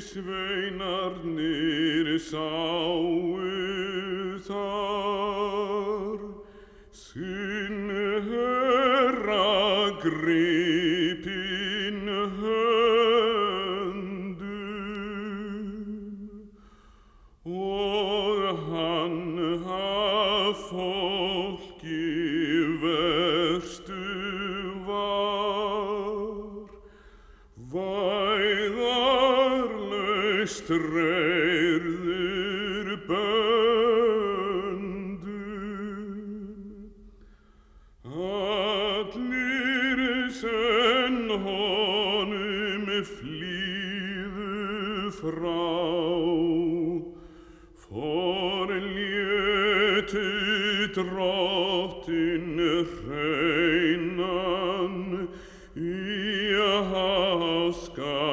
sveinarnir sáu þar. Sinn herra gripin höndum væðarlaust reyrður böndum. Allir senn honum flýðu frá. Forlétu drottin hreinan í háska einan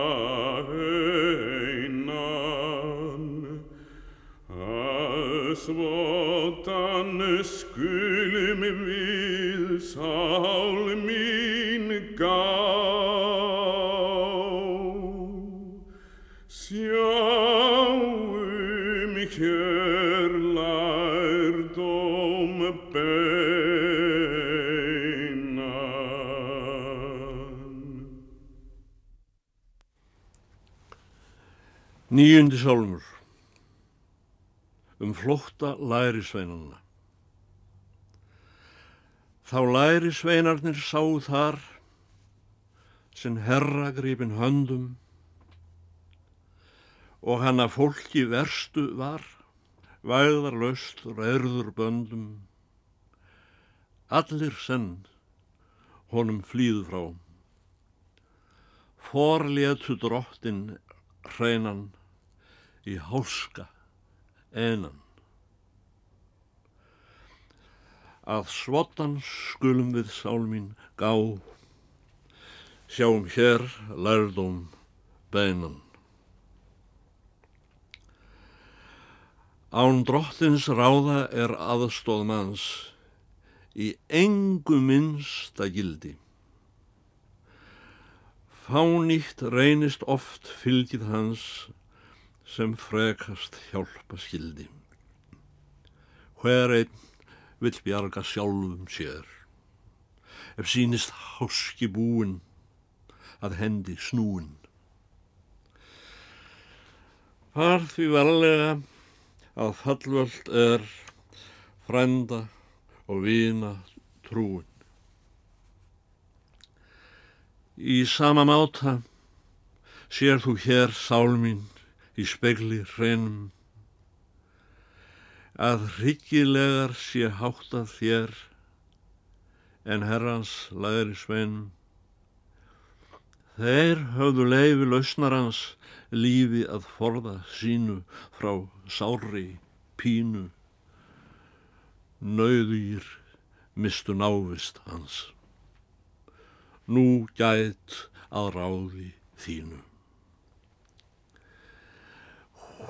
skulum við sál mín gá. Sjáum hér lærdóm beinan Níundi sálmur. Um flótta lærisveinanna. Þá lærisveinarnir sáu þar sem herra gripin höndum og hann að fólki verstu var, væðarlaust reyrður böndum, allir senn honum flýðu frá. Forlétu drottin hreinan í háska enan. Að svotan skulum við sálmín gá, sjáum hér lærdóm beinan. Án drottins ráða er aðstóð manns í engu minnsta gildi. Fánýtt reynist oft fylgið hans sem frekast hjálpa skildi. Hver einn vill bjarga sjálfum sér. Ef sínist háski búin að hendi snúin. Far því varlega að fallvöld er frænda og vina trúin. Í sama máta sér þú hér sál mín í spegli hreinum að hryggilegar sé háttað þér en herrans læri sveinum. Þeir höfðu leifi lausnarans lífi að forða sínu frá sári pínu. Nauðýr mistu návist hans. Nú gæt að ráði þínu.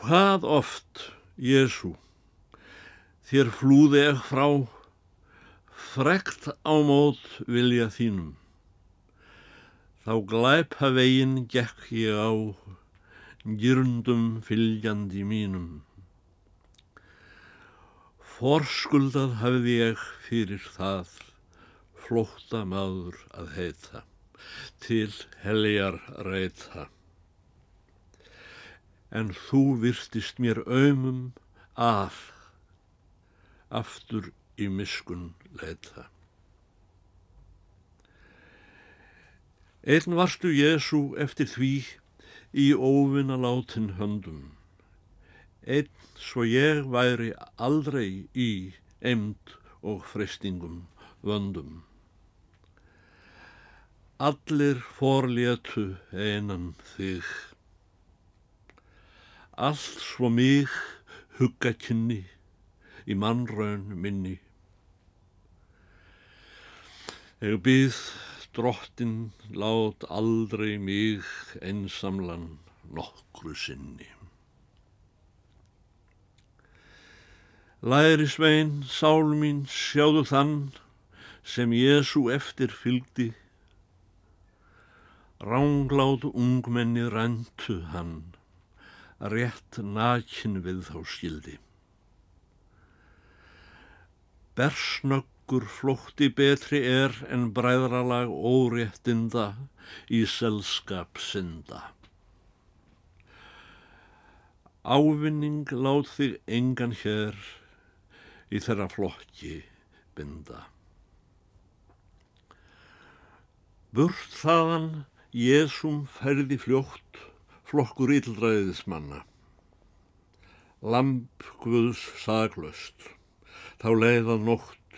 Hvað oft, Jésu, þér flúði ekki frá, frekt á mót vilja þínum. Þá glæpa veginn gekk ég á, gyrndum fylgjandi mínum. Forskuldað hafði ég fyrir það, flótta maður að heita, til heljar reyta. En þú virtist mér aumum að, aftur í miskun leita. Einn varstu Jésu eftir því í óvinna látin höndum. Einn svo ég væri aldrei í emd og freystingum vöndum. Allir forlétu einan þig. Allt svo mig hugga kynni í mannraun minni. Ég býð drottin lát aldrei mig einsamlan nokkru sinni. Læri svein, sál mín, sjáðu þann sem Jésu eftir fylgdi. Ránglát ungmenni ræntu hann rétt nakin við þá skildi. Bersnöggur flótti betri er en bræðralag óréttinda í selskap synda. Ávinning lát þig engan hér í þeirra flokki binda. Burt þaðan Jésum ferði fljótt flokkur yllræðismanna. Lamp Guðs saglöst, þá leiða nótt,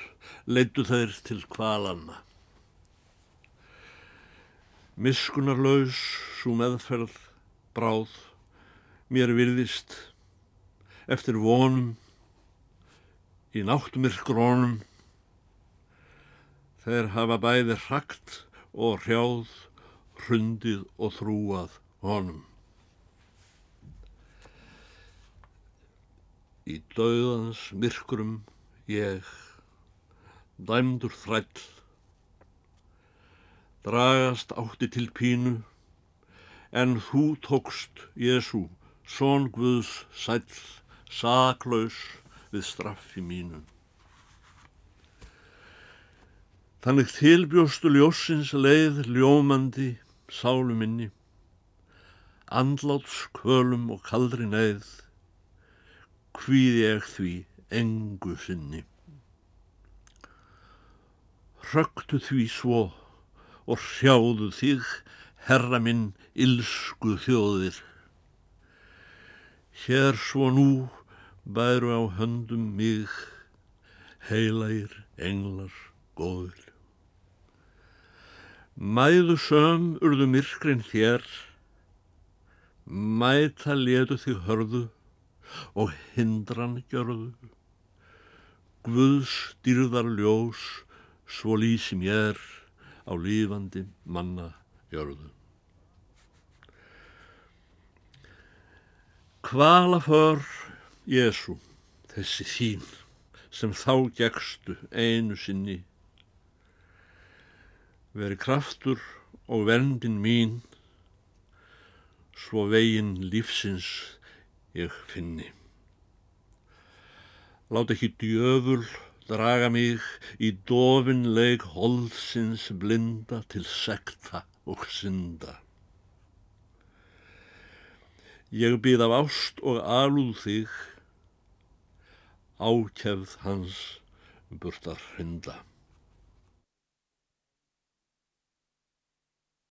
leittu þeir til kvalanna. Miskunarlaus, svo meðferð, bráð, mér virðist, eftir vonum, í náttmyrkrónum, þeir hafa bæði hrakt og hrjáð, hrundið og þrúað honum. Í dauðans myrkrum ég, dæmdur þræll, dragast átti til pínu, en þú tókst, Jésu, són Guðs sæll, saklaus við straffi mínu. Þannig tilbjóstu ljósins leið ljómandi sálu minni, andláts kvölum og kaldri neið, hvíð ég því engu sinni. Hröktu því svo og hrjáðu þig, herra minn, ilsku þjóðir. Hér svo nú bæru á höndum mig, heilægir englar góður. Mæðu söm urðu myrkrin hér, mæta letu þig hörðu og hindran gjörðu. Guðs dýrðar ljós svo lýsi mér á lífandi manna gjörðu. Hvala för Jésu, þessi þín sem þá gegstu einu sinni veri kraftur og verndin mín, svo veginn lífsins ég finni. Lát ekki djöful draga mig í dofinleik holdsins blinda til sekta og synda. Ég býð af ást og alúð þig, ákjefð hans burtar hrinda.